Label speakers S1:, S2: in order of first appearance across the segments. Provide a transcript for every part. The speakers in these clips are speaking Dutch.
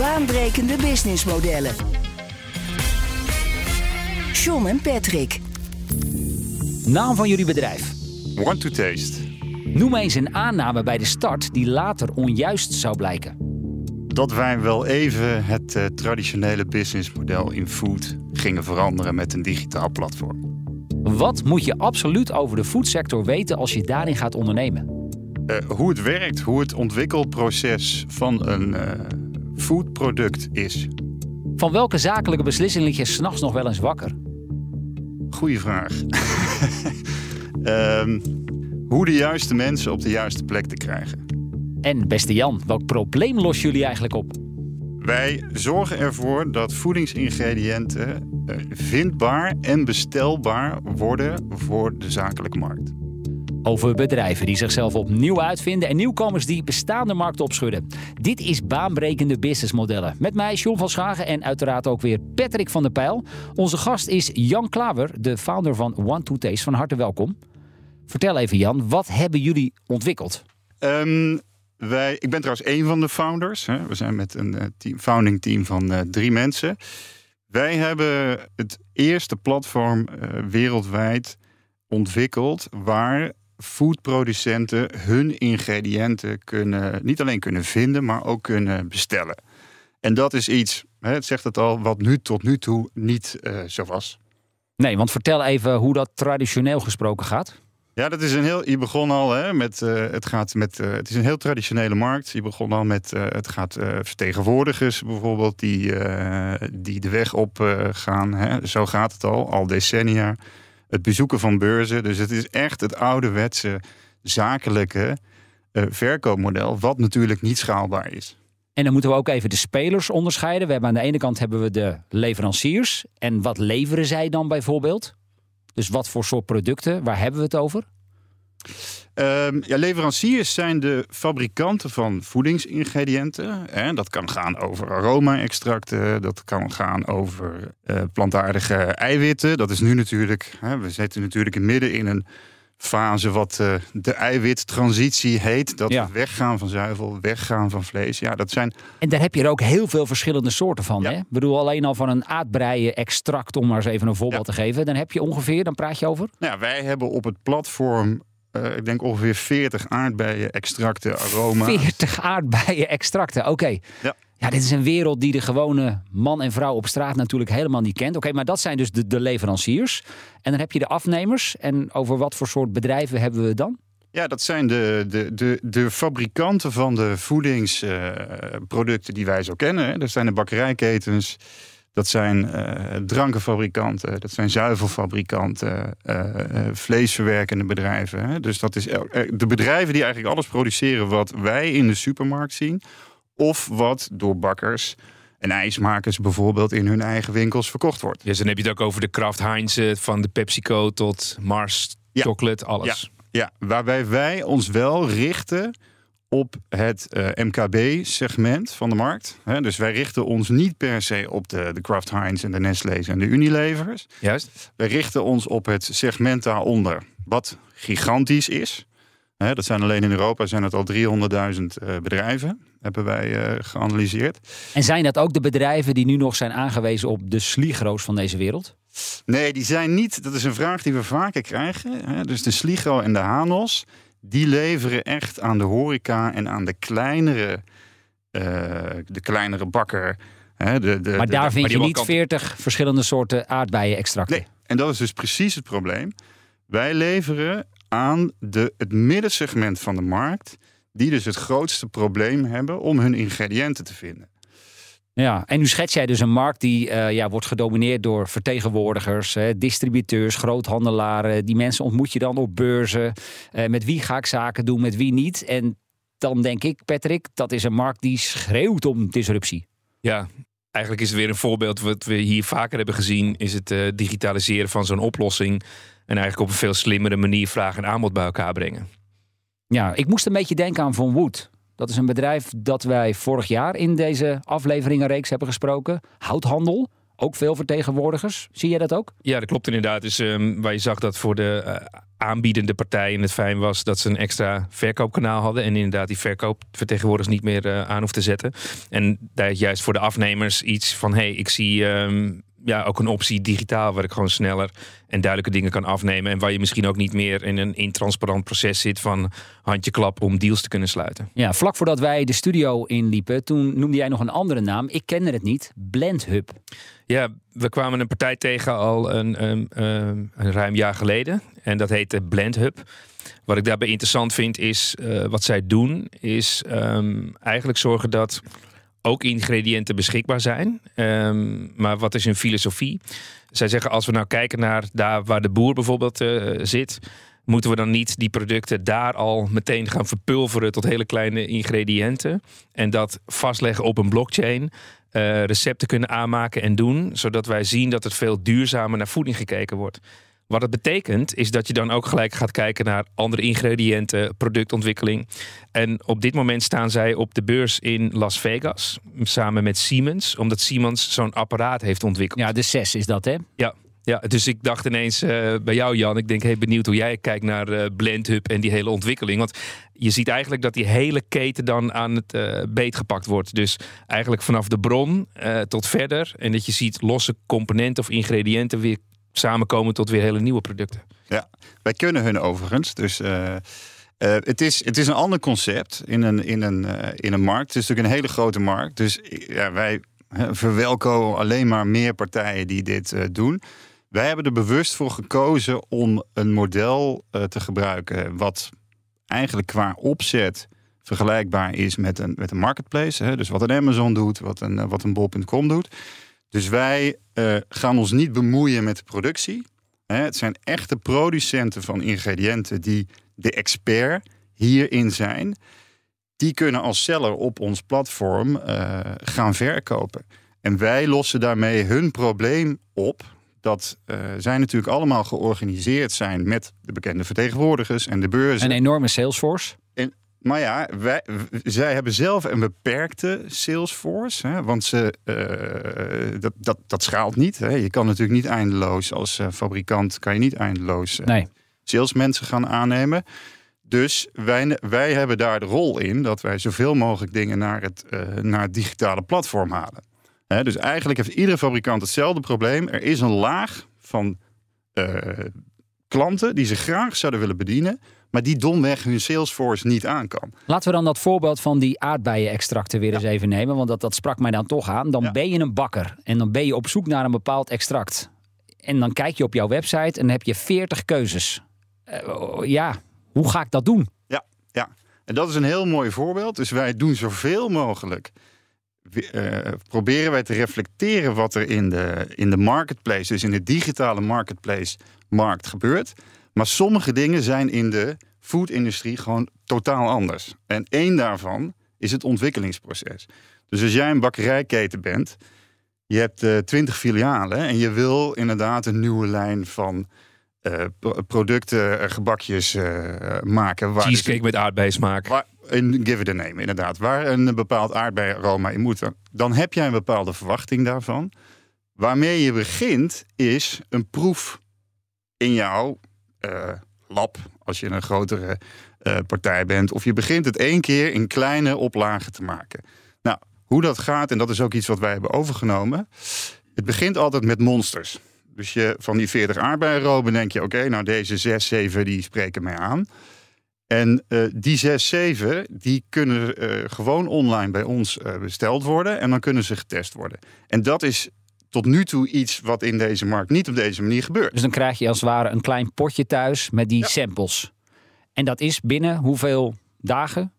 S1: Baanbrekende businessmodellen. John en Patrick.
S2: Naam van jullie bedrijf.
S3: Want to taste.
S2: Noem eens een aanname bij de start die later onjuist zou blijken.
S3: Dat wij wel even het uh, traditionele businessmodel in food gingen veranderen met een digitaal platform.
S2: Wat moet je absoluut over de foodsector weten als je daarin gaat ondernemen?
S3: Uh, hoe het werkt, hoe het ontwikkelproces van een uh, foodproduct is.
S2: Van welke zakelijke beslissing lig je s'nachts nog wel eens wakker?
S3: Goeie vraag. um, hoe de juiste mensen op de juiste plek te krijgen.
S2: En beste Jan, welk probleem lossen jullie eigenlijk op?
S3: Wij zorgen ervoor dat voedingsingrediënten vindbaar en bestelbaar worden voor de zakelijke markt.
S2: Over bedrijven die zichzelf opnieuw uitvinden en nieuwkomers die bestaande markten opschudden. Dit is baanbrekende businessmodellen. Met mij John van Schagen en uiteraard ook weer Patrick van der Pijl. Onze gast is Jan Klaver, de founder van One to Taste. Van harte welkom. Vertel even Jan, wat hebben jullie ontwikkeld?
S3: Um, wij, ik ben trouwens één van de founders. Hè. We zijn met een uh, team, founding team van uh, drie mensen. Wij hebben het eerste platform uh, wereldwijd ontwikkeld waar foodproducenten hun ingrediënten kunnen, niet alleen kunnen vinden, maar ook kunnen bestellen. En dat is iets, hè, het zegt het al, wat nu tot nu toe niet zo was.
S2: Nee, want vertel even hoe dat traditioneel gesproken gaat.
S3: Ja, dat is een heel. Je begon al hè, met. Uh, het gaat met. Uh, het is een heel traditionele markt. Je begon al met. Uh, het gaat vertegenwoordigers bijvoorbeeld. die, die de weg op gaan. Hè. Zo gaat het al. Al decennia. Het bezoeken van beurzen. Dus het is echt het ouderwetse zakelijke verkoopmodel. Wat natuurlijk niet schaalbaar is.
S2: En dan moeten we ook even de spelers onderscheiden. We hebben aan de ene kant hebben we de leveranciers. En wat leveren zij dan bijvoorbeeld? Dus wat voor soort producten? Waar hebben we het over?
S3: Um, ja, leveranciers zijn de fabrikanten van voedingsingrediënten. Hè. Dat kan gaan over aroma-extracten, dat kan gaan over uh, plantaardige eiwitten. Dat is nu natuurlijk, hè, we zitten natuurlijk midden in een fase wat uh, de eiwittransitie heet. Dat ja. we weggaan van zuivel, weggaan van vlees. Ja, dat zijn...
S2: En daar heb je er ook heel veel verschillende soorten van. Ja. Hè? Ik bedoel, alleen al van een aardbeien extract, om maar eens even een voorbeeld ja. te geven. Dan heb je ongeveer, dan praat je over?
S3: Nou, wij hebben op het platform uh, ik denk ongeveer 40 aardbeien extracten, aroma.
S2: 40 aardbeien extracten, oké. Okay. Ja. Ja, dit is een wereld die de gewone man en vrouw op straat natuurlijk helemaal niet kent. Oké, okay, maar dat zijn dus de, de leveranciers. En dan heb je de afnemers. En over wat voor soort bedrijven hebben we dan?
S3: Ja, dat zijn de, de, de, de fabrikanten van de voedingsproducten uh, die wij zo kennen. Dat zijn de bakkerijketens, dat zijn uh, drankenfabrikanten, dat zijn zuivelfabrikanten, uh, vleesverwerkende bedrijven. Hè. Dus dat is de bedrijven die eigenlijk alles produceren wat wij in de supermarkt zien of wat door bakkers en ijsmakers bijvoorbeeld in hun eigen winkels verkocht wordt.
S4: Dus dan heb je het ook over de Kraft Heinz van de PepsiCo tot Mars, ja. chocolate, alles.
S3: Ja. ja, waarbij wij ons wel richten op het uh, MKB-segment van de markt. He, dus wij richten ons niet per se op de, de Kraft Heinz en de Nestlé's en de Unilevers.
S4: Juist.
S3: Wij richten ons op het segment daaronder, wat gigantisch is. He, dat zijn alleen in Europa zijn het al 300.000 uh, bedrijven hebben wij uh, geanalyseerd.
S2: En zijn dat ook de bedrijven die nu nog zijn aangewezen op de Sligro's van deze wereld?
S3: Nee, die zijn niet. Dat is een vraag die we vaker krijgen. Dus de Sligro en de Hanos, die leveren echt aan de horeca en aan de kleinere, uh, de kleinere bakker. Hè? De, de,
S2: maar daar
S3: de,
S2: vind
S3: maar
S2: je niet 40 verschillende soorten aardbeien-extracten.
S3: Nee, en dat is dus precies het probleem. Wij leveren aan de, het middensegment van de markt die dus het grootste probleem hebben om hun ingrediënten te vinden.
S2: Ja, en nu schets jij dus een markt die uh, ja, wordt gedomineerd door vertegenwoordigers, hè, distributeurs, groothandelaren. Die mensen ontmoet je dan op beurzen. Uh, met wie ga ik zaken doen, met wie niet? En dan denk ik, Patrick, dat is een markt die schreeuwt om disruptie.
S4: Ja, eigenlijk is het weer een voorbeeld wat we hier vaker hebben gezien. Is het eh, digitaliseren van zo'n oplossing. En eigenlijk op een veel slimmere manier vraag en aanbod bij elkaar brengen.
S2: Ja, ik moest een beetje denken aan Von Wood. Dat is een bedrijf dat wij vorig jaar in deze afleveringenreeks hebben gesproken. Houthandel, ook veel vertegenwoordigers. Zie jij dat ook?
S4: Ja, dat klopt inderdaad. Dus ehm, waar je zag dat voor de eh, aanbiedende partijen het fijn was dat ze een extra verkoopkanaal hadden. En inderdaad die verkoopvertegenwoordigers niet meer eh, aan hoeft te zetten. En daar juist voor de afnemers iets van: hé, hey, ik zie ehm, ja, ook een optie digitaal waar ik gewoon sneller en duidelijke dingen kan afnemen. En waar je misschien ook niet meer in een intransparant proces zit van handje klap om deals te kunnen sluiten.
S2: Ja, vlak voordat wij de studio inliepen, toen noemde jij nog een andere naam. Ik kende het niet, Blendhub.
S4: Ja, we kwamen een partij tegen al een, een, een, een ruim jaar geleden. En dat heette Blendhub. Wat ik daarbij interessant vind is, uh, wat zij doen, is um, eigenlijk zorgen dat ook ingrediënten beschikbaar zijn. Um, maar wat is hun filosofie? Zij zeggen als we nou kijken naar daar waar de boer bijvoorbeeld uh, zit, moeten we dan niet die producten daar al meteen gaan verpulveren tot hele kleine ingrediënten en dat vastleggen op een blockchain? Uh, recepten kunnen aanmaken en doen, zodat wij zien dat het veel duurzamer naar voeding gekeken wordt. Wat het betekent is dat je dan ook gelijk gaat kijken naar andere ingrediënten, productontwikkeling. En op dit moment staan zij op de beurs in Las Vegas samen met Siemens, omdat Siemens zo'n apparaat heeft ontwikkeld.
S2: Ja, de 6 is dat hè?
S4: Ja. Ja, dus ik dacht ineens uh, bij jou, Jan. Ik denk, hey, benieuwd hoe jij kijkt naar uh, Blendhub en die hele ontwikkeling. Want je ziet eigenlijk dat die hele keten dan aan het uh, beet gepakt wordt. Dus eigenlijk vanaf de bron tot verder. En dat je ziet losse componenten of ingrediënten weer samenkomen tot weer hele nieuwe producten.
S3: Ja, wij kunnen hun overigens. Dus uh, uh, het, is, het is een ander concept in een, in, een, uh, in een markt. Het is natuurlijk een hele grote markt. Dus ja, wij verwelkomen alleen maar meer partijen die dit doen. Wij hebben er bewust voor gekozen om een model te gebruiken. wat eigenlijk qua opzet vergelijkbaar is met een, met een marketplace. Dus wat een Amazon doet, wat een, wat een bol.com doet. Dus wij uh, gaan ons niet bemoeien met de productie. Het zijn echte producenten van ingrediënten die de expert hierin zijn. Die kunnen als seller op ons platform uh, gaan verkopen. En wij lossen daarmee hun probleem op. Dat uh, zij natuurlijk allemaal georganiseerd zijn met de bekende vertegenwoordigers en de beurzen.
S2: Een enorme salesforce.
S3: Maar ja, wij, zij hebben zelf een beperkte salesforce. Hè, want ze, uh, dat, dat, dat schaalt niet. Hè. Je kan natuurlijk niet eindeloos als uh, fabrikant... kan je niet eindeloos uh, nee. salesmensen gaan aannemen. Dus wij, wij hebben daar de rol in... dat wij zoveel mogelijk dingen naar het, naar het digitale platform halen. Hè, dus eigenlijk heeft iedere fabrikant hetzelfde probleem. Er is een laag van klanten die ze graag zouden willen bedienen maar die domweg hun Salesforce niet aan kan.
S2: Laten we dan dat voorbeeld van die aardbeienextracten weer eens even nemen, want dat, dat sprak mij dan toch aan. Dan ja. ben je een bakker en dan ben je op zoek naar een bepaald extract. En dan kijk je op jouw website en dan heb je 40 keuzes. Uh, ja, hoe ga ik dat doen?
S3: Ja, ja, en dat is een heel mooi voorbeeld. Dus wij doen zoveel mogelijk. Uh, proberen wij te reflecteren wat er in de, in de marketplace, dus in de digitale marketplace markt gebeurt. Maar sommige dingen zijn in de foodindustrie gewoon totaal anders. En één daarvan is het ontwikkelingsproces. Dus als jij een bakkerijketen bent, je hebt uh, twintig filialen en je wil inderdaad een nieuwe lijn van uh, producten, uh, gebakjes maken.
S4: Waar Cheesecake met aardbeismaak.
S3: Waar, in give it a name, inderdaad. Waar een bepaald aardbeiaroma in moet. Dan heb jij een bepaalde verwachting daarvan. Waarmee je begint is een proef in jouw uh, lab, als je een grotere uh, partij bent. Of je begint het één keer in kleine oplagen te maken. Nou, hoe dat gaat, en dat is ook iets wat wij hebben overgenomen. Het begint altijd met monsters. Dus je, van die 40 aardbeienroben denk je, oké, nou deze 6, 7 die spreken mij aan. En uh, die 6, 7 die kunnen gewoon online bij ons besteld worden en dan kunnen ze getest worden. En dat is tot nu toe iets wat in deze markt niet op deze manier gebeurt.
S2: Dus dan krijg je als het ware een klein potje thuis met die ja. samples. En dat is binnen hoeveel dagen?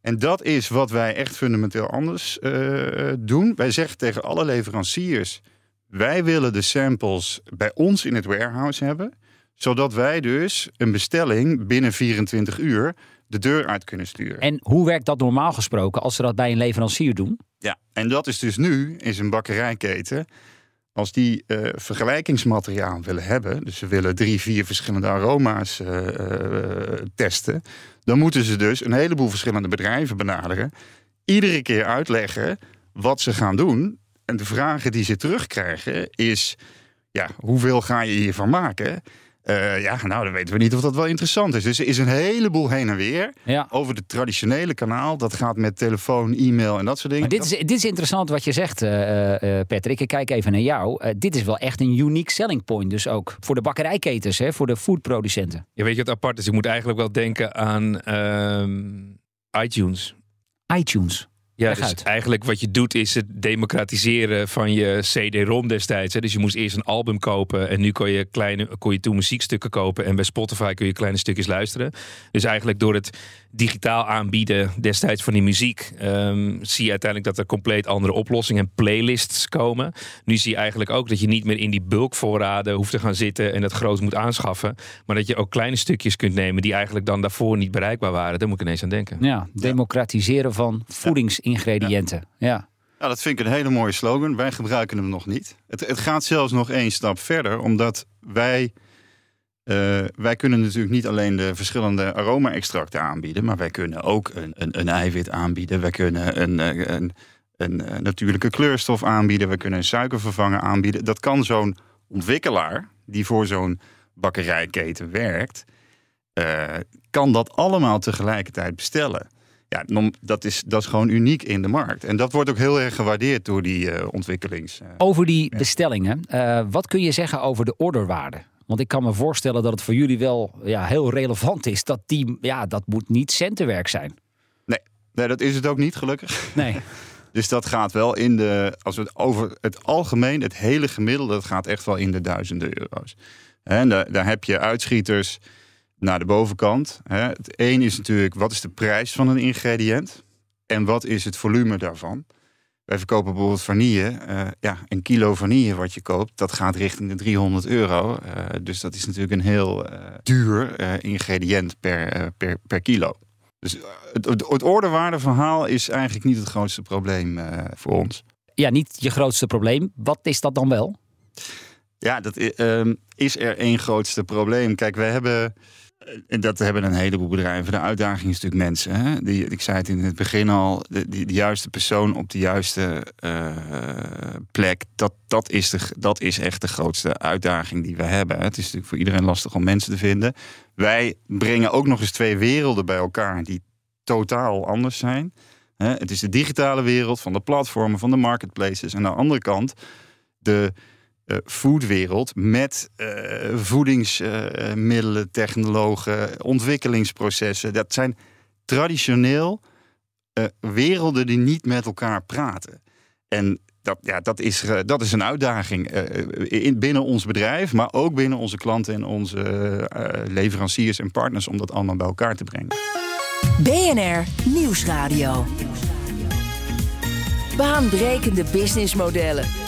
S3: En dat is wat wij echt fundamenteel anders uh, doen. Wij zeggen tegen alle leveranciers: wij willen de samples bij ons in het warehouse hebben zodat wij dus een bestelling binnen 24 uur de deur uit kunnen sturen.
S2: En hoe werkt dat normaal gesproken als ze dat bij een leverancier doen?
S3: Ja, en dat is dus nu in zijn bakkerijketen. Als die eh, vergelijkingsmateriaal willen hebben, dus ze willen drie, vier verschillende aroma's eh, eh, testen, dan moeten ze dus een heleboel verschillende bedrijven benaderen, iedere keer uitleggen wat ze gaan doen. En de vragen die ze terugkrijgen is, ja, hoeveel ga je hiervan maken? Uh, ja, nou, dan weten we niet of dat wel interessant is. Dus er is een heleboel heen en weer
S2: Ja.
S3: over het traditionele kanaal. Dat gaat met telefoon, e-mail en dat soort dingen.
S2: Maar dit is, dit is interessant wat je zegt, eh, eh, Patrick. Ik kijk even naar jou. Eh, dit is wel echt een unique selling point. Dus ook voor de bakkerijketens, hè, voor de foodproducenten.
S4: Ja, weet je wat apart is? Je moet eigenlijk wel denken aan ehm, iTunes.
S2: iTunes.
S4: Ja,
S2: Leg
S4: dus
S2: uit.
S4: eigenlijk wat je doet is het democratiseren van je CD-ROM destijds. Hè. Dus je moest eerst een album kopen en nu kon je, kleine, kon je toen muziekstukken kopen. En bij Spotify kun je kleine stukjes luisteren. Dus eigenlijk door het digitaal aanbieden destijds van die muziek... ehm, zie je uiteindelijk dat er compleet andere oplossingen en playlists komen. Nu zie je eigenlijk ook dat je niet meer in die bulkvoorraden hoeft te gaan zitten... en dat groot moet aanschaffen. Maar dat je ook kleine stukjes kunt nemen die eigenlijk dan daarvoor niet bereikbaar waren. Daar moet ik ineens aan denken.
S2: Ja, democratiseren van voedingsingrediënten. Ja.
S3: Nou, dat vind ik een hele mooie slogan. Wij gebruiken hem nog niet. Het, het gaat zelfs nog één stap verder, omdat wij. Eh, wij kunnen natuurlijk niet alleen de verschillende aroma-extracten aanbieden, maar wij kunnen ook een, een, een eiwit aanbieden. Wij kunnen een, eh, een, een, eh, natuurlijke kleurstof aanbieden. We kunnen een suikervervanger aanbieden. Dat kan zo'n ontwikkelaar die voor zo'n bakkerijketen werkt, kan dat allemaal tegelijkertijd bestellen. Ja, dat is, dat is gewoon uniek in de markt. En dat wordt ook heel erg gewaardeerd door die ontwikkelings.
S2: Over die bestellingen, wat kun je zeggen over de orderwaarde? Want ik kan me voorstellen dat het voor jullie wel ja, heel relevant is. Dat die, ja, dat moet niet centenwerk zijn.
S3: Nee, dat is het ook niet, gelukkig.
S2: Nee.
S3: Dus dat gaat wel in de. Als we het over het algemeen, het hele gemiddelde, dat gaat echt wel in de duizenden euro's. En daar, daar heb je uitschieters naar de bovenkant. Hè. Het een is natuurlijk, wat is de prijs van een ingrediënt? En wat is het volume daarvan? Wij verkopen bijvoorbeeld vanille. Eh, ja, een kilo vanille wat je koopt, dat gaat richting de 300 euro. Eh, dus dat is natuurlijk een heel eh, duur ingrediënt per, per, per kilo. Dus het, het, ordewaardeverhaal is eigenlijk niet het grootste probleem voor ons.
S2: Ja, niet je grootste probleem. Wat is dat dan wel?
S3: Ja, dat ehm, is er één grootste probleem. Kijk, wij hebben, en dat hebben een heleboel bedrijven. De uitdaging is natuurlijk mensen. Hè? Die, ik zei het in het begin al, de, de juiste persoon op de juiste eh, plek. Dat, dat, is de, dat is echt de grootste uitdaging die we hebben. Het is natuurlijk voor iedereen lastig om mensen te vinden. Wij brengen ook nog eens twee werelden bij elkaar die totaal anders zijn. Het is de digitale wereld van de platformen, van de marketplaces. En aan de andere kant de eh, foodwereld met eh, voedingsmiddelen, technologen, ontwikkelingsprocessen. Dat zijn traditioneel eh, werelden die niet met elkaar praten. En dat, ja, dat, is, dat is een uitdaging in, binnen ons bedrijf, maar ook binnen onze klanten en onze leveranciers en partners om dat allemaal bij elkaar te brengen.
S1: BNR Nieuwsradio. Baanbrekende businessmodellen.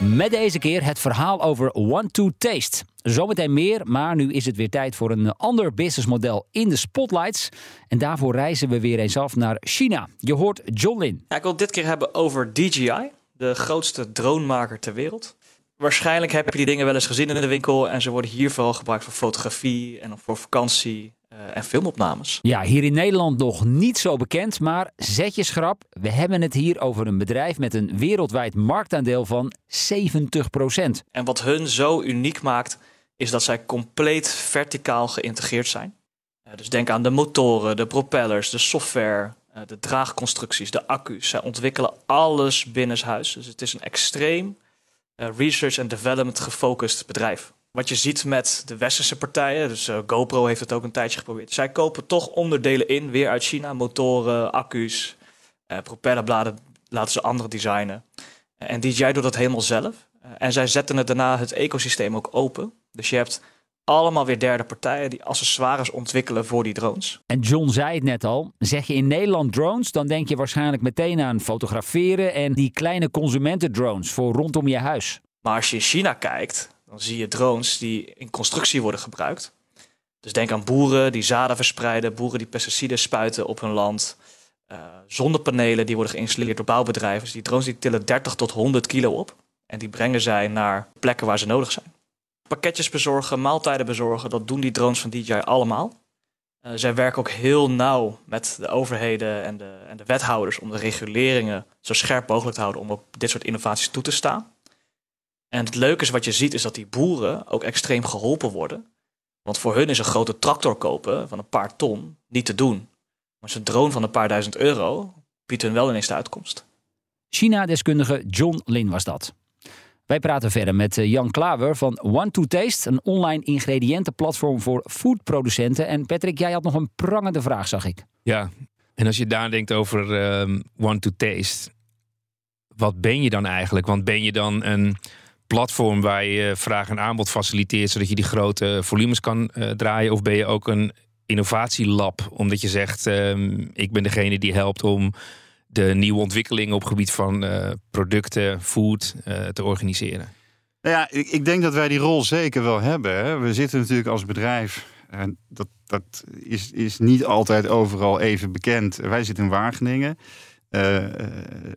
S2: Met deze keer het verhaal over One to Taste. Zometeen meer, maar nu is het weer tijd voor een ander businessmodel in de spotlights. En daarvoor reizen we weer eens af naar China. Je hoort John Lin.
S5: Ja, ik wil het dit keer hebben over DJI, de grootste dronemaker ter wereld. Waarschijnlijk heb je die dingen wel eens gezien in de winkel en ze worden hier vooral gebruikt voor fotografie en voor vakantie en filmopnames.
S2: Ja, hier in Nederland nog niet zo bekend, maar zet je schrap. We hebben het hier over een bedrijf met een wereldwijd marktaandeel van 70%
S5: En wat hun zo uniek maakt, is dat zij compleet verticaal geïntegreerd zijn. Eh, dus denk aan de motoren, de propellers, de software, eh, de draagconstructies, de accu's. Zij ontwikkelen alles binnenshuis. Dus het is een extreem eh, research en development gefocust bedrijf. Wat je ziet met de westerse partijen, dus eh, GoPro heeft het ook een tijdje geprobeerd. Zij kopen toch onderdelen in, weer uit China, motoren, accu's, eh, propellerbladen laten ze anderen designen. En DJI doet dat helemaal zelf. Eh, en zij zetten het daarna het ecosysteem ook open. Dus je hebt allemaal weer derde partijen die accessoires ontwikkelen voor die drones.
S2: En John zei het net al, zeg je in Nederland drones, dan denk je waarschijnlijk meteen aan fotograferen en die kleine consumentendrones voor rondom je huis.
S5: Maar als je in China kijkt, dan zie je drones die in constructie worden gebruikt. Dus denk aan boeren die zaden verspreiden, boeren die pesticiden spuiten op hun land. Uh, zonnepanelen die worden geïnstalleerd door bouwbedrijven. Dus die drones die tillen 30 tot 100 kilo op. En die brengen zij naar plekken waar ze nodig zijn. Pakketjes bezorgen, maaltijden bezorgen, dat doen die drones van DJI allemaal. Uh, zij werken ook heel nauw met de overheden en de, en de wethouders om de reguleringen zo scherp mogelijk te houden om op dit soort innovaties toe te staan. En het leuke is wat je ziet is dat die boeren ook extreem geholpen worden. Want voor hun is een grote tractor kopen van een paar ton niet te doen. Maar zo'n drone van een paar duizend euro biedt hun wel ineens de uitkomst.
S2: China-deskundige John Lin was dat. Wij praten verder met eh, Jan Klaver van One to Taste, een online ingrediëntenplatform voor foodproducenten. En Patrick, jij had nog een prangende vraag, zag ik.
S4: Ja, en als je daar denkt over um, One to Taste, wat ben je dan eigenlijk? Want ben je dan een platform waar je vraag en aanbod faciliteert, zodat je die grote volumes kan uh, draaien? Of ben je ook een innovatielab, omdat je zegt: um, ik ben degene die helpt om de nieuwe ontwikkelingen op gebied van uh, producten, food uh, te organiseren?
S3: Nou ja, ik, ik, denk dat wij die rol zeker wel hebben. Hè. We zitten natuurlijk als bedrijf, en dat, dat is, is niet altijd overal even bekend. Wij zitten in Wageningen.
S2: Uh,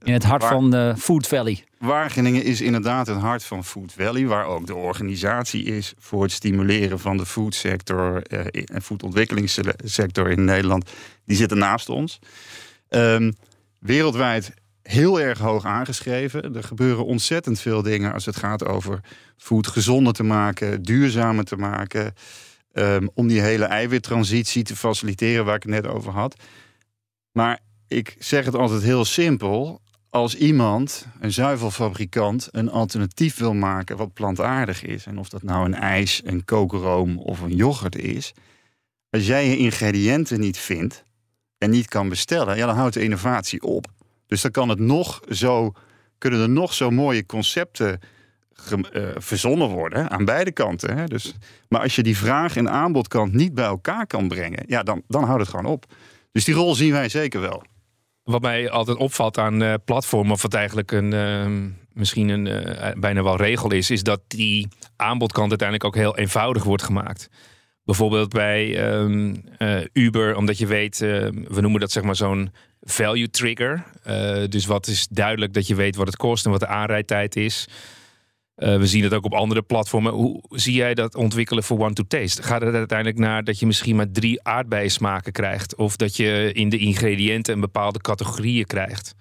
S2: in het hart van de Food Valley.
S3: Wageningen is inderdaad het hart van Food Valley, waar ook de organisatie is voor het stimuleren van de foodsector uh, en foodontwikkelingssector in Nederland. Die zitten naast ons. Um, wereldwijd heel erg hoog aangeschreven. Er gebeuren ontzettend veel dingen als het gaat over food gezonder te maken, duurzamer te maken. Um, om die hele eiwittransitie te faciliteren waar ik het net over had. Maar ik zeg het altijd heel simpel. Als iemand, een zuivelfabrikant, een alternatief wil maken wat plantaardig is, en of dat nou een ijs, een kokeroom of een yoghurt is, als jij je ingrediënten niet vindt en niet kan bestellen, ja, dan houdt de innovatie op. Dus dan kan het nog zo, kunnen er nog zo mooie concepten uh, verzonnen worden aan beide kanten. Hè? Dus, maar als je die vraag en aanbodkant niet bij elkaar kan brengen, ja, dan, dan houdt het gewoon op. Dus die rol zien wij zeker wel
S4: wat mij altijd opvalt aan uh, platformen, of wat eigenlijk een, uh, misschien een uh, bijna wel regel is, is dat die aanbodkant uiteindelijk ook heel eenvoudig wordt gemaakt. Bijvoorbeeld bij um, Uber, omdat je weet, we noemen dat zeg maar zo'n value trigger. dus wat is duidelijk dat je weet wat het kost en wat de aanrijdtijd is. Uh, we zien het ook op andere platformen. Hoe zie jij dat ontwikkelen voor One to Taste? Gaat het uiteindelijk naar dat je misschien maar drie aardbeiensmaken krijgt? Of dat je in de ingrediënten een bepaalde categorieën krijgt?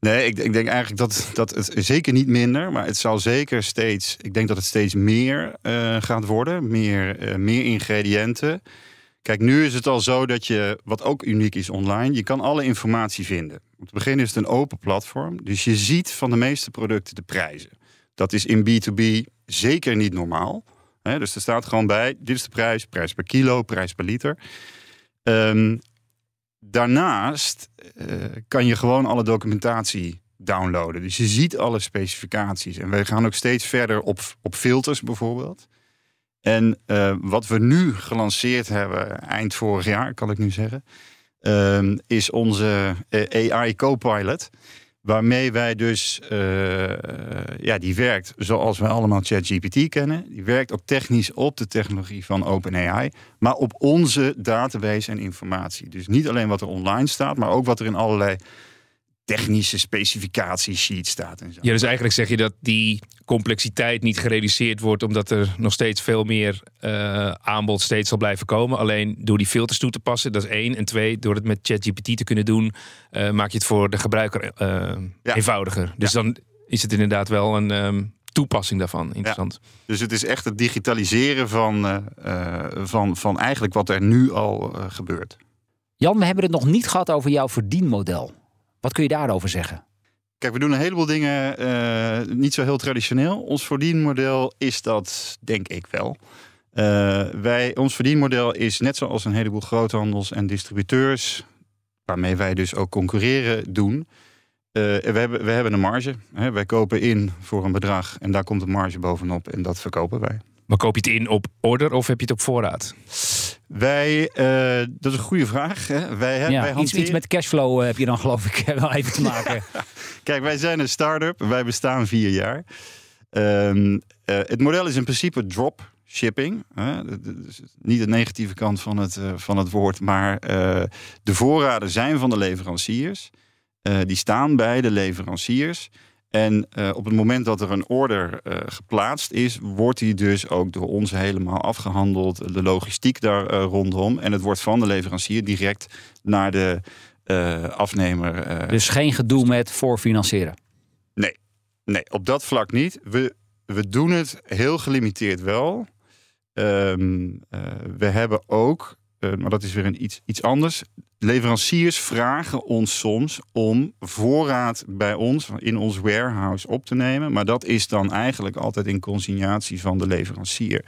S3: Nee, ik, ik, denk eigenlijk dat, dat het zeker niet minder, maar het zal zeker steeds. Ik denk dat het steeds meer uh, gaat worden, meer, uh, meer ingrediënten. Kijk, nu is het al zo dat je, wat ook uniek is online, je kan alle informatie vinden. Om te beginnen is het een open platform, dus je ziet van de meeste producten de prijzen. Dat is in B2B zeker niet normaal. dus er staat gewoon bij: dit is de prijs, prijs per kilo, prijs per liter. Um, daarnaast uh, kan je gewoon alle documentatie downloaden. Dus je ziet alle specificaties. En wij gaan ook steeds verder op, op filters bijvoorbeeld. En uh, wat we nu gelanceerd hebben, eind vorig jaar kan ik nu zeggen, uh, is onze eh, AI Copilot. Waarmee wij dus, uh, ja, die werkt zoals we allemaal ChatGPT kennen. Die werkt ook technisch op de technologie van OpenAI, maar op onze database en informatie. Dus niet alleen wat er online staat, maar ook wat er in allerlei technische specificatiesheet staat. En zo.
S4: Ja, dus eigenlijk zeg je dat die complexiteit niet gereduceerd wordt, omdat er nog steeds veel meer uh, aanbod steeds zal blijven komen. Alleen door die filters toe te passen, dat is één. En twee, door het met ChatGPT te kunnen doen, uh, maak je het voor de gebruiker uh, ja. eenvoudiger. Dus ja. dan is het inderdaad wel een um, toepassing daarvan. Interessant.
S3: Ja. Dus het is echt het digitaliseren van, van, van eigenlijk wat er nu al gebeurt.
S2: Jan, we hebben het nog niet gehad over jouw verdienmodel. Wat kun je daarover zeggen?
S3: Kijk, we doen een heleboel dingen uh, niet zo heel traditioneel. Ons verdienmodel is dat, denk ik wel. Uh, wij, ons verdienmodel is net zoals een heleboel groothandels en distributeurs, waarmee wij dus ook concurreren, doen. Uh, we, hebben, we hebben een marge. Hè. Wij kopen in voor een bedrag en daar komt een marge bovenop en dat verkopen wij.
S4: Maar koop je het in op order of heb je het op voorraad?
S3: Wij, uh, dat is een goede vraag. Hè? Wij,
S2: ja, wij hanteren... iets, iets, met cashflow heb je dan geloof ik wel even te maken.
S3: Kijk, wij zijn een start-up. Wij bestaan vier jaar. Um, uh, het model is in principe drop shipping. Hè? Is Niet de negatieve kant van het, eh, van het woord, maar eh, de voorraden zijn van de leveranciers. Eh, die staan bij de leveranciers. En eh, op het moment dat er een order eh, geplaatst is, wordt die dus ook door ons helemaal afgehandeld. De logistiek daar eh, rondom. En het wordt van de leverancier direct naar de afnemer.
S2: Dus geen gedoe met voorfinancieren.
S3: Nee, op dat vlak niet. We, we doen het heel gelimiteerd wel. Ehm, eh, we hebben ook, eh, maar dat is weer een iets, iets anders. Leveranciers vragen ons soms om voorraad bij ons in ons warehouse op te nemen. Maar dat is dan eigenlijk altijd in consignatie van de leverancier.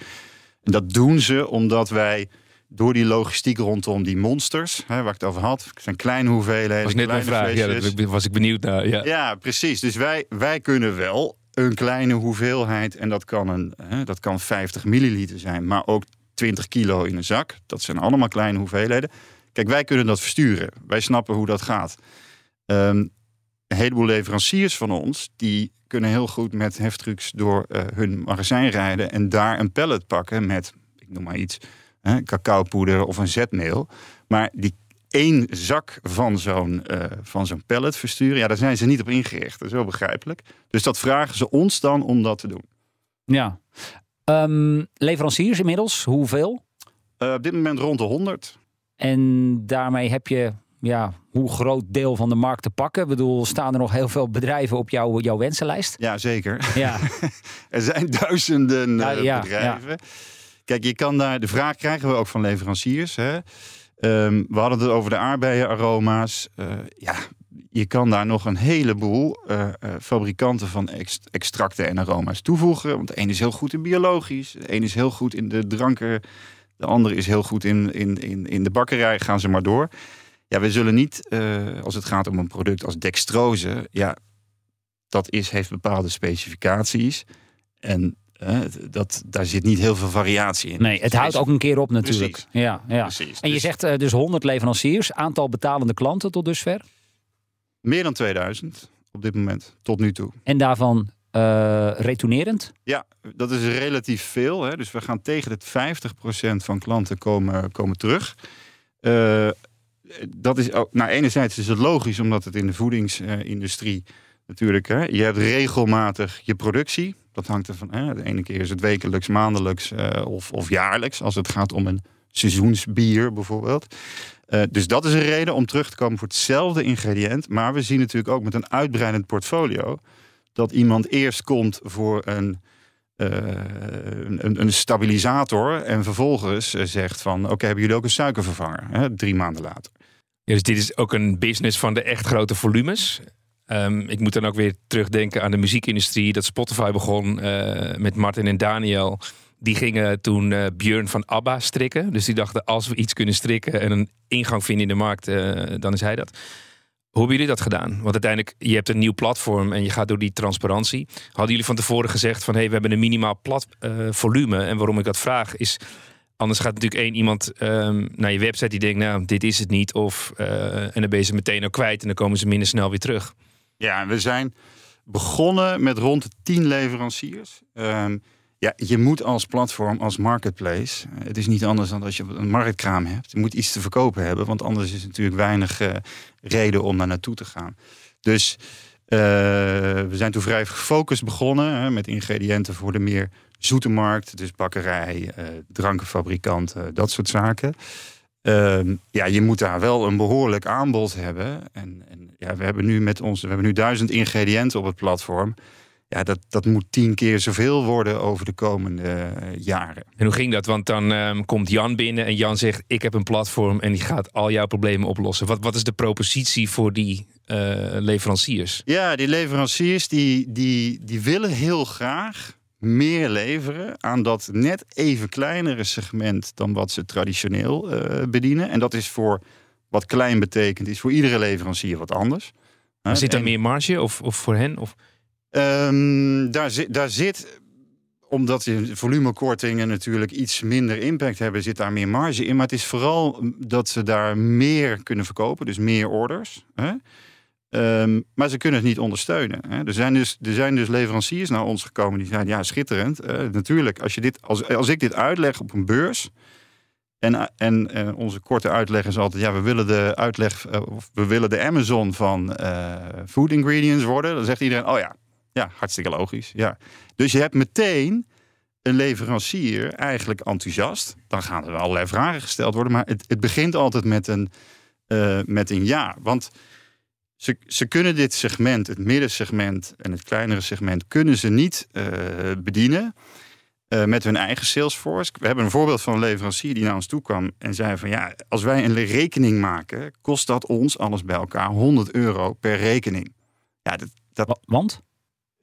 S3: En dat doen ze omdat wij door die logistiek rondom die monsters, hè, waar ik het over had, het zijn kleine hoeveelheden.
S4: Dat was net mijn vraag. Ja, daar was ik benieuwd naar. Ja.
S3: Ja, precies. Dus wij, wij kunnen wel een kleine hoeveelheid, en dat kan, een, hè, dat kan 50 milliliter zijn, maar ook 20 kilo in een zak. Dat zijn allemaal kleine hoeveelheden. Kijk, wij kunnen dat versturen. Wij snappen hoe dat gaat. Ehm, een heleboel leveranciers van ons, die kunnen heel goed met heftrucks door eh, hun magazijn rijden en daar een pallet pakken met, ik noem maar iets, cacaopoeder of een zetmeel. Maar die één zak van zo'n eh, van zo'n pallet versturen, ja, daar zijn ze niet op ingericht. Dat is wel begrijpelijk. Dus dat vragen ze ons dan om dat te doen.
S2: Ja. Ehm, leveranciers inmiddels, hoeveel?
S3: Eh, op dit moment rond de 100.
S2: En daarmee heb je ja, hoe groot deel van de markt te pakken? Ik bedoel, staan er nog heel veel bedrijven op jouw, jouw wensenlijst?
S3: Ja, zeker.
S2: Ja,
S3: Er zijn duizenden
S2: Ja,
S3: eh,
S2: ja,
S3: bedrijven. Kijk, je kan daar, de vraag krijgen we ook van leveranciers. Hè? Ehm, we hadden het over de aardbeienaroma's. Eh, ja, je kan daar nog een heleboel eh, eh, fabrikanten van ext- extracten en aroma's toevoegen. Want de een is heel goed in biologisch, de een is heel goed in de dranken, de andere is heel goed in, in, in, in de bakkerij. Gaan ze maar door. Ja, we zullen niet, eh, als het gaat om een product als dextrose, ja, dat is, heeft bepaalde specificaties. En dat, daar zit niet heel veel variatie in.
S2: nee, het houdt ook een keer op natuurlijk.
S3: Precies.
S2: Ja, ja.
S3: Precies.
S2: En je
S3: Dus
S2: zegt dus 100 leveranciers, aantal betalende klanten tot dusver.
S3: Meer dan 2000 op dit moment, tot nu toe.
S2: En daarvan eh retournerend.
S3: Ja, dat is relatief veel. Hè? Dus we gaan tegen het 50% van klanten komen, komen terug. Eh, dat is ook, nou, enerzijds is het logisch, omdat het in de voedingsindustrie natuurlijk, hè, je hebt regelmatig je productie. Dat hangt er van, hè, de ene keer is het wekelijks, maandelijks eh, of, of jaarlijks, als het gaat om een seizoensbier bijvoorbeeld. Eh, dus dat is een reden om terug te komen voor hetzelfde ingrediënt. Maar we zien natuurlijk ook met een uitbreidend portfolio dat iemand eerst komt voor een, eh, een, een stabilisator en vervolgens eh, zegt van oké, hebben jullie ook een suikervervanger? Hè, drie maanden later.
S4: Ja, dus dit is ook een business van de echt grote volumes. Ehm, ik moet dan ook weer terugdenken aan de muziekindustrie. Dat Spotify begon met Martin en Daniel. Die gingen toen eh Björn van ABBA strikken. Dus die dachten, als we iets kunnen strikken en een ingang vinden in de markt, eh, dan is hij dat. Hoe hebben jullie dat gedaan? Want uiteindelijk, je hebt een nieuw platform en je gaat door die transparantie. Hadden jullie van tevoren gezegd van, hé, hey, we hebben een minimaal plat eh, volume. En waarom ik dat vraag is, Anders gaat natuurlijk één iemand ehm, naar je website die denkt, nou, dit is het niet. Of, en dan ben je ze meteen ook kwijt en dan komen ze minder snel weer terug.
S3: Ja, we zijn begonnen met rond de 10 leveranciers. Ehm, ja, je moet als platform, als marketplace, eh, het is niet anders dan als je een marktkraam hebt. Je moet iets te verkopen hebben, want anders is natuurlijk weinig eh, reden om daar naartoe te gaan. Dus eh, we zijn toen vrij gefocust begonnen hè, met ingrediënten voor de meer zoete markt. Dus bakkerij, drankenfabrikanten, dat soort zaken. Ehm, ja, je moet daar wel een behoorlijk aanbod hebben. En, en ja, we hebben nu met ons, we hebben nu duizend ingrediënten op het platform. Ja, dat, dat moet tien keer zoveel worden over de komende eh, jaren.
S4: En hoe ging dat? Want dan ehm, komt Jan binnen en Jan zegt, ik heb een platform en die gaat al jouw problemen oplossen. Wat, wat is de propositie voor die eh, leveranciers?
S3: Ja, die leveranciers die, die, die willen heel graag meer leveren aan dat net even kleinere segment dan wat ze traditioneel eh, bedienen. En dat is voor wat klein betekent, is voor iedere leverancier wat anders.
S4: Maar zit
S3: En-
S4: meer marge of, of voor hen? Of?
S3: Ehm, daar, zit, daar zit, omdat de volumekortingen natuurlijk iets minder impact hebben, zit daar meer marge in. Maar het is vooral dat ze daar meer kunnen verkopen, dus meer orders. Hè? Ehm, maar ze kunnen het niet ondersteunen. Hè. Er, zijn dus, er zijn dus leveranciers naar ons gekomen die zeiden: ja, schitterend. Eh, natuurlijk, als, je dit, als, als ik dit uitleg op een beurs. En, en eh, onze korte uitleg is altijd: ja, we willen de uitleg, eh, of we willen de Amazon van food ingredients worden. Dan zegt iedereen: oh ja, ja, hartstikke logisch. Ja. Dus je hebt meteen een leverancier eigenlijk enthousiast. Dan gaan er allerlei vragen gesteld worden, maar het, het begint altijd met een, eh, met een ja. Want ze, ze kunnen dit segment, het middensegment en het kleinere segment, kunnen ze niet eh, bedienen eh, met hun eigen Salesforce. We hebben een voorbeeld van een leverancier die naar ons toe kwam en zei van ja, als wij een rekening maken, kost dat ons alles bij elkaar 100 euro per rekening. Ja, dat, dat,
S2: Wa- Want?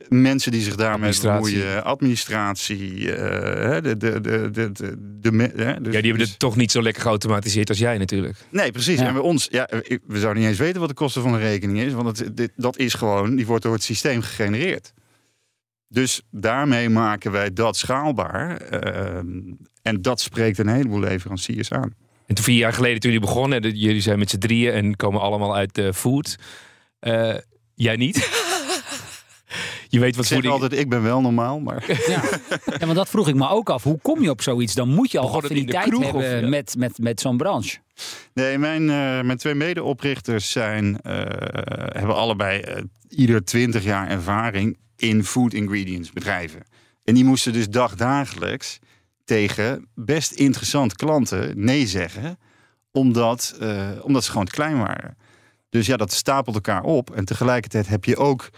S3: Mensen die zich daarmee
S4: Administratie.
S3: bemoeien, administratie, eh, hè, de, de, de, de, de, de, me- hè, dus-
S4: Ja, die hebben
S3: dus-
S4: het toch niet zo lekker geautomatiseerd als jij natuurlijk.
S3: Nee, precies.
S2: Ja.
S3: En bij ons, ja, ik- we zouden niet eens weten wat de kosten van een rekening is, want het, dit, dat is gewoon, die wordt door het systeem gegenereerd. Dus daarmee maken wij dat schaalbaar. ehm, en dat spreekt een heleboel leveranciers aan.
S4: En toen vier jaar geleden toen jullie begonnen, jullie zijn met z'n drieën en komen allemaal uit de food. Eh, jij niet? je weet
S3: Ik
S4: wat
S3: zeg
S4: voeding...
S3: altijd, ik ben wel normaal, maar
S2: Ja. ja, maar dat vroeg ik me ook af. Hoe kom je op zoiets? Dan moet je al
S4: Begon het in de
S2: affiniteit
S4: of,
S2: hebben
S4: ja?
S2: met, met, met zo'n branche.
S3: Nee, mijn, eh, mijn twee medeoprichters zijn, eh, hebben allebei eh, ieder 20 jaar ervaring in food ingredients bedrijven. En die moesten dus dagdagelijks tegen best interessant klanten nee zeggen, omdat, eh, omdat ze gewoon te klein waren. Dus ja, dat stapelt elkaar op. En tegelijkertijd heb je ook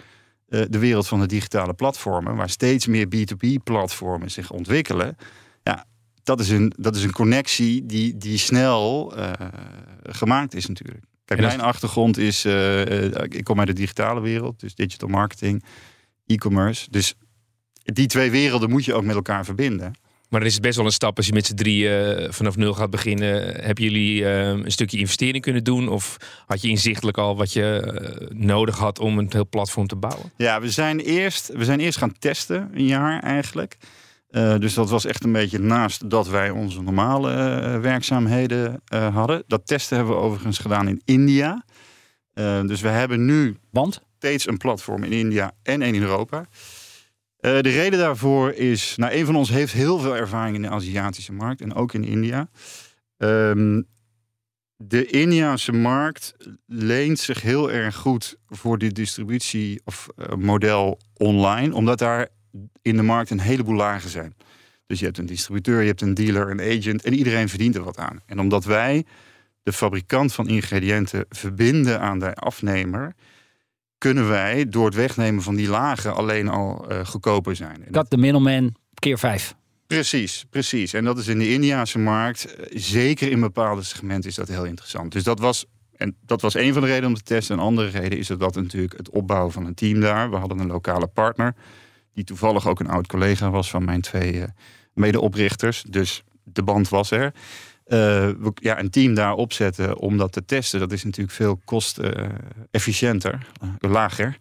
S3: de wereld van de digitale platformen, waar steeds meer B2B-platformen zich ontwikkelen. Ja, dat is een, dat is een connectie die, die snel eh, gemaakt is natuurlijk. Kijk, mijn achtergrond is, eh, eh, ik kom uit de digitale wereld, dus digital marketing, e-commerce. Dus die twee werelden moet je ook met elkaar verbinden.
S4: Maar dan is het best wel een stap als je met z'n drieën eh, vanaf nul gaat beginnen. Hebben jullie eh, een stukje investering kunnen doen? Of had je inzichtelijk al wat je eh, nodig had om een heel platform te bouwen?
S3: Ja, we zijn eerst, we zijn eerst gaan testen, een jaar eigenlijk. Eh, dus dat was echt een beetje naast dat wij onze normale werkzaamheden eh, hadden. Dat testen hebben we overigens gedaan in India. Dus we hebben nu
S2: Want?
S3: steeds een platform in India en één in Europa. Eh, de reden daarvoor is, nou, een van ons heeft heel veel ervaring in de Aziatische markt en ook in India. Ehm, de Indiase markt leent zich heel erg goed voor dit distributie of eh, model online, omdat daar in de markt een heleboel lagen zijn. Dus je hebt een distributeur, je hebt een dealer, een agent en iedereen verdient er wat aan. En omdat wij de fabrikant van ingrediënten verbinden aan de afnemer, kunnen wij door het wegnemen van die lagen alleen al eh, goedkoper zijn.
S2: Cut de middleman keer vijf.
S3: Precies, precies. En dat is in de Indiase markt, eh, zeker in bepaalde segmenten, is dat heel interessant. Dus dat was, en dat was een van de redenen om te testen. Een andere reden is dat, dat natuurlijk het opbouwen van een team daar. We hadden een lokale partner, die toevallig ook een oud collega was van mijn twee eh, medeoprichters. Dus de band was er. Eh, ja, een team daar opzetten om dat te testen, dat is natuurlijk veel kost-efficiënter, lager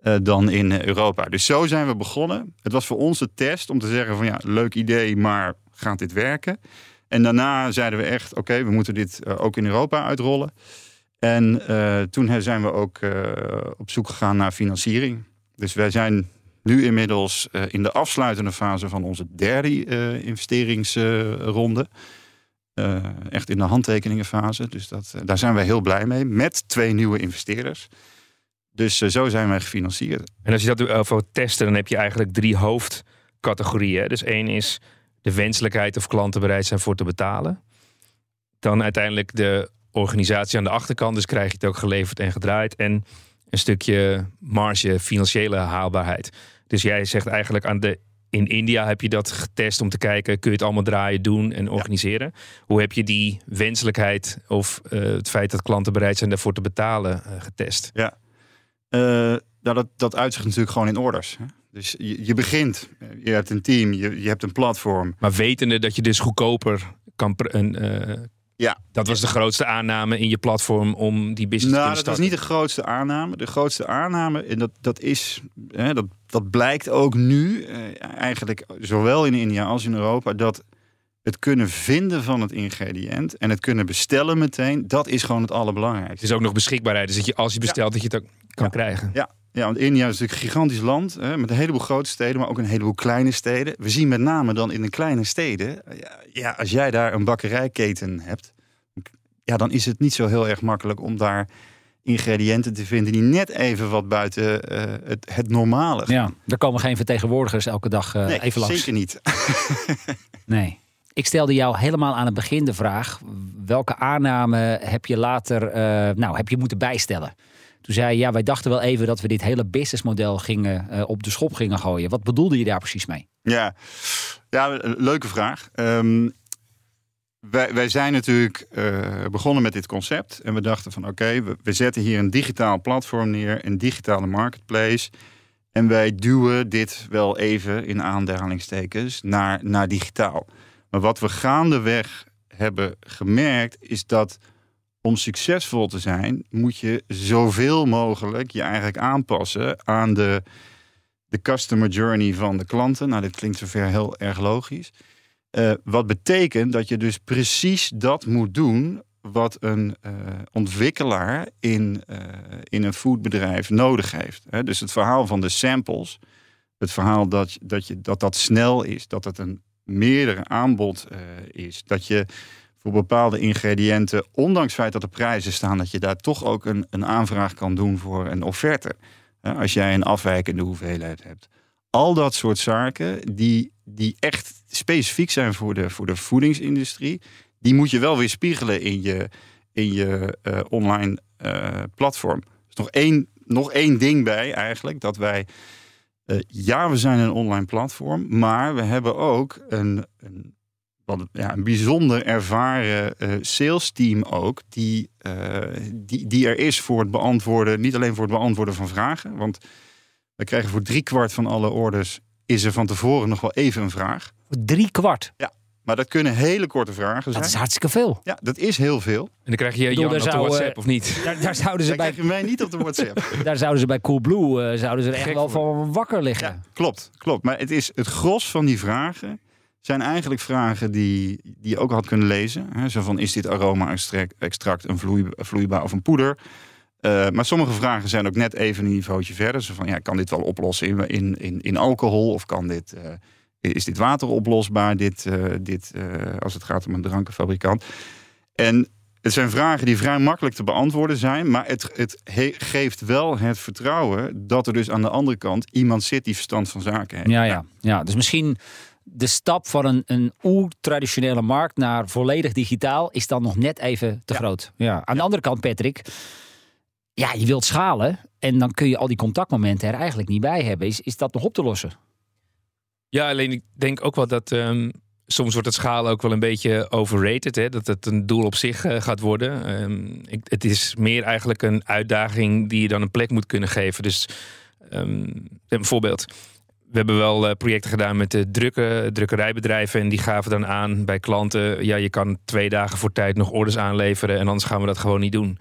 S3: eh, dan in eh, Europa. Dus zo zijn we begonnen. Het was voor ons de test om te zeggen van ja, leuk idee, maar gaat dit werken? En daarna zeiden we echt, oké, we moeten dit eh, ook in Europa uitrollen. En eh, toen zijn we ook eh, op zoek gegaan naar financiering. Dus wij zijn nu inmiddels eh, in de afsluitende fase van onze derde eh, investeringsronde. Eh, echt in de handtekeningenfase. Dus dat, eh, daar zijn wij heel blij mee. Met twee nieuwe investeerders. Dus eh, zo zijn wij gefinancierd.
S4: En als je dat over testen, dan heb je eigenlijk drie hoofdcategorieën. Dus één is de wenselijkheid of klanten bereid zijn voor te betalen. Dan uiteindelijk de organisatie aan de achterkant, dus krijg je het ook geleverd en gedraaid. En een stukje marge, financiële haalbaarheid. Dus jij zegt eigenlijk aan de. In India heb je dat getest om te kijken, kun je het allemaal draaien, doen en organiseren. Hoe heb je die wenselijkheid of eh, het feit dat klanten bereid zijn daarvoor te betalen eh, getest?
S3: Eh, nou, dat, dat uitzicht natuurlijk gewoon in orders. Hè? Dus je, je begint, je hebt een team, je, je hebt een platform.
S4: Maar wetende dat je dus goedkoper kan. Een,
S3: Ja.
S4: Dat was de grootste aanname in je platform om die business te
S3: Nou,
S4: kunnen
S3: dat was
S4: starten.
S3: niet de grootste aanname. De grootste aanname, en dat, dat is, hè, dat, dat blijkt ook nu, eh, eigenlijk zowel in India als in Europa, dat het kunnen vinden van het ingrediënt en het kunnen bestellen meteen, dat is gewoon het
S4: Het
S3: allerbelangrijkste.
S4: is ook nog beschikbaarheid. Dus dat je als je bestelt, dat je het ook kan
S3: Ja.
S4: krijgen.
S3: Ja, ja, want India is natuurlijk een gigantisch land hè, met een heleboel grote steden, maar ook een heleboel kleine steden. We zien met name dan in de kleine steden, ja, als jij daar een bakkerijketen hebt, ja, dan is het niet zo heel erg makkelijk om daar ingrediënten te vinden die net even wat buiten eh, het, het normale gaan.
S2: Ja, er komen geen vertegenwoordigers elke dag
S3: nee,
S2: even langs.
S3: zeker niet.
S2: Nee. Ik stelde jou helemaal aan het begin de vraag: welke aanname heb je later eh, nou, heb je moeten bijstellen? Toen zei je, ja, wij dachten wel even dat we dit hele businessmodel gingen, eh, op de schop gingen gooien. Wat bedoelde je daar precies mee?
S3: Ja, ja leuke vraag. Ehm, wij, wij zijn natuurlijk eh, begonnen met dit concept. En we dachten van oké, we, we zetten hier een digitaal platform neer. Een digitale marketplace. En wij duwen dit wel even in aanhalingstekens naar, naar digitaal. Maar wat we gaandeweg hebben gemerkt is dat om succesvol te zijn, moet je zoveel mogelijk je eigenlijk aanpassen aan de, de customer journey van de klanten. Nou, dit klinkt zover heel erg logisch. Eh, wat betekent dat je dus precies dat moet doen wat een eh, ontwikkelaar in, eh, in een foodbedrijf nodig heeft. Dus het verhaal van de samples, het verhaal dat, dat, je, dat dat snel is, dat het een meerdere aanbod is, dat je voor bepaalde ingrediënten, ondanks het feit dat er prijzen staan, dat je daar toch ook een, een aanvraag kan doen voor een offerte. Als jij een afwijkende hoeveelheid hebt. Al dat soort zaken die, die echt specifiek zijn voor de, voor de voedingsindustrie, die moet je wel weer spiegelen in je, in je eh, online eh, platform. Dus nog één, nog één ding bij eigenlijk, dat wij eh, ja, we zijn een online platform, maar we hebben ook een, een, wat, ja, een bijzonder ervaren eh sales team ook, die, eh, die, die er is voor het beantwoorden, niet alleen voor het beantwoorden van vragen, want we krijgen voor driekwart van alle orders is er van tevoren nog wel even een vraag.
S2: Drie kwart.
S3: Maar dat kunnen hele korte vragen
S2: Dat
S3: zijn.
S2: is hartstikke veel.
S3: Ja, dat is heel veel.
S4: En dan krijg je Jan op de
S2: zou, eh,
S4: WhatsApp of niet?
S2: Daar, daar zouden ze bij,
S3: krijg je mij niet op de WhatsApp.
S2: daar zouden ze bij Coolblue eh, zouden ze er echt
S4: Gek
S2: wel van wakker liggen.
S3: Ja, klopt, klopt. Maar het is het gros van die vragen zijn eigenlijk vragen die, die je ook had kunnen lezen. Hè, zo van, is dit aroma-extract een vloei, vloeibaar of een poeder? Eh, maar sommige vragen zijn ook net even een niveautje verder. Zo van, ja, kan dit wel oplossen in, in, in, alcohol? Of kan dit, eh, is dit water oplosbaar, dit, eh, dit, als het gaat om een drankenfabrikant? En het zijn vragen die vrij makkelijk te beantwoorden zijn. Maar het, het he- geeft wel het vertrouwen dat er dus aan de andere kant iemand zit die verstand van zaken heeft.
S2: Ja, ja. ja, dus misschien de stap van een, een oer-traditionele markt naar volledig digitaal is dan nog net even te
S3: Ja.
S2: groot. Ja. Aan de andere kant, Patrick, ja, je wilt schalen en dan kun je al die contactmomenten er eigenlijk niet bij hebben. Is, is dat nog op te lossen?
S4: Ja, alleen ik denk ook wel dat ehm, soms wordt het schalen ook wel een beetje overrated. Hè? Dat het een doel op zich eh, gaat worden. Ehm, ik, het is meer eigenlijk een uitdaging die je dan een plek moet kunnen geven. Dus ehm, een voorbeeld. We hebben wel eh, projecten gedaan met de drukke, drukkerijbedrijven. En die gaven dan aan bij klanten. Ja, je kan twee dagen voor tijd nog orders aanleveren. En anders gaan we dat gewoon niet doen.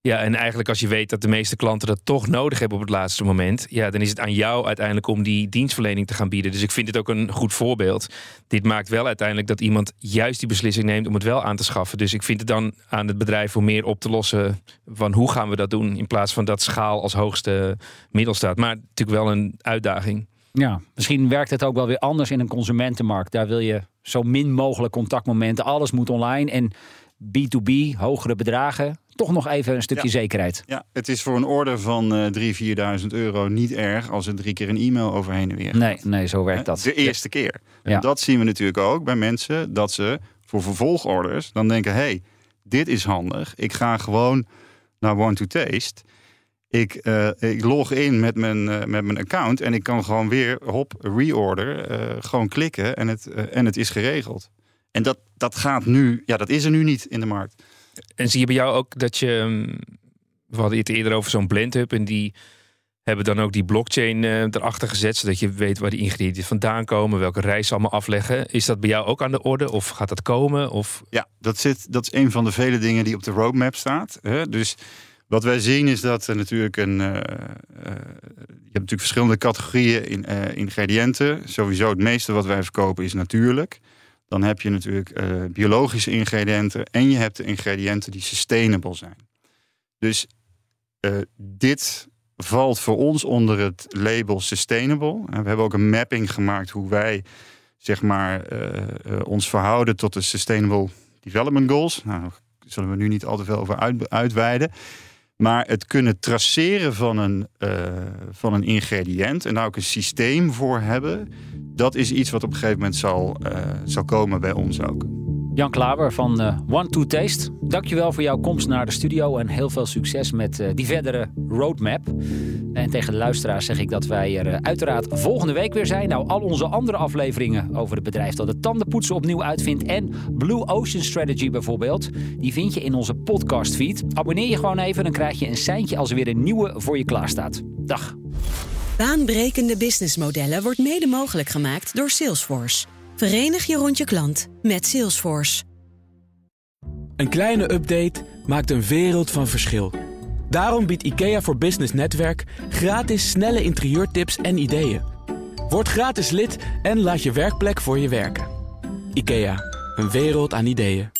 S4: Ja, en eigenlijk als je weet dat de meeste klanten dat toch nodig hebben op het laatste moment, ja, dan is het aan jou uiteindelijk om die dienstverlening te gaan bieden. Dus ik vind dit ook een goed voorbeeld. Dit maakt wel uiteindelijk dat iemand juist die beslissing neemt om het wel aan te schaffen. Dus ik vind het dan aan het bedrijf om meer op te lossen van hoe gaan we dat doen, in plaats van dat schaal als hoogste middel staat. Maar natuurlijk wel een uitdaging.
S2: Ja, misschien werkt het ook wel weer anders in een consumentenmarkt. Daar wil je zo min mogelijk contactmomenten. Alles moet online en B2B, hogere bedragen. Toch nog even een stukje
S3: Ja.
S2: zekerheid.
S3: Ja, het is voor een order van eh 3.000, 4.000 euro niet erg als er drie keer een e-mail overheen en weer gaat.
S2: Nee, nee, zo werkt dat.
S3: De eerste keer.
S2: Ja.
S3: En dat zien we natuurlijk ook bij mensen dat ze voor vervolgorders dan denken: hé, hey, dit is handig. Ik ga gewoon naar One to Taste. Ik, eh, ik log in met mijn, eh, met mijn account en ik kan gewoon weer hop, reorder, eh, gewoon klikken en het, en het is geregeld. En dat, dat gaat nu, ja, dat is er nu niet in de markt.
S4: En zie je bij jou ook dat je. ehm, We hadden het eerder over zo'n blendhub. En die hebben dan ook die blockchain erachter gezet. Zodat je weet waar die ingrediënten vandaan komen. Welke reis ze allemaal afleggen. Is dat bij jou ook aan de orde? Of gaat dat komen? Of
S3: Ja, dat, zit, dat is een van de vele dingen die op de roadmap staat. Hè? Dus wat wij zien is dat er natuurlijk een. eh, eh, je hebt natuurlijk verschillende categorieën in, eh, ingrediënten. Sowieso het meeste wat wij verkopen is natuurlijk. dan heb je natuurlijk biologische ingrediënten en je hebt de ingrediënten die sustainable zijn. Dus dit valt voor ons onder het label sustainable. We hebben ook een mapping gemaakt hoe wij zeg maar, ons verhouden tot de Sustainable Development Goals. Nou, daar zullen we nu niet al te veel over uit, uitweiden. Maar het kunnen traceren van een, uh, van een ingrediënt en daar ook een systeem voor hebben, dat is iets wat op een gegeven moment zal, uh, zal komen bij ons ook.
S2: Jan Klaver van uh, One to Taste. Dankjewel voor jouw komst naar de studio en heel veel succes met uh, die verdere roadmap. En tegen de luisteraars zeg ik dat wij er uh, uiteraard volgende week weer zijn. Nou, al onze andere afleveringen over het bedrijf dat het tandenpoetsen opnieuw uitvindt en Blue Ocean Strategy bijvoorbeeld, die vind je in onze podcastfeed. Abonneer je gewoon even, dan krijg je een seintje als er weer een nieuwe voor je klaarstaat. Dag.
S6: Baanbrekende businessmodellen wordt mede mogelijk gemaakt door Salesforce. Verenig je rond je klant met Salesforce.
S7: Een kleine update maakt een wereld van verschil. Daarom biedt IKEA voor Business Netwerk gratis snelle interieurtips en ideeën. Word gratis lid en laat je werkplek voor je werken. IKEA, een wereld aan ideeën.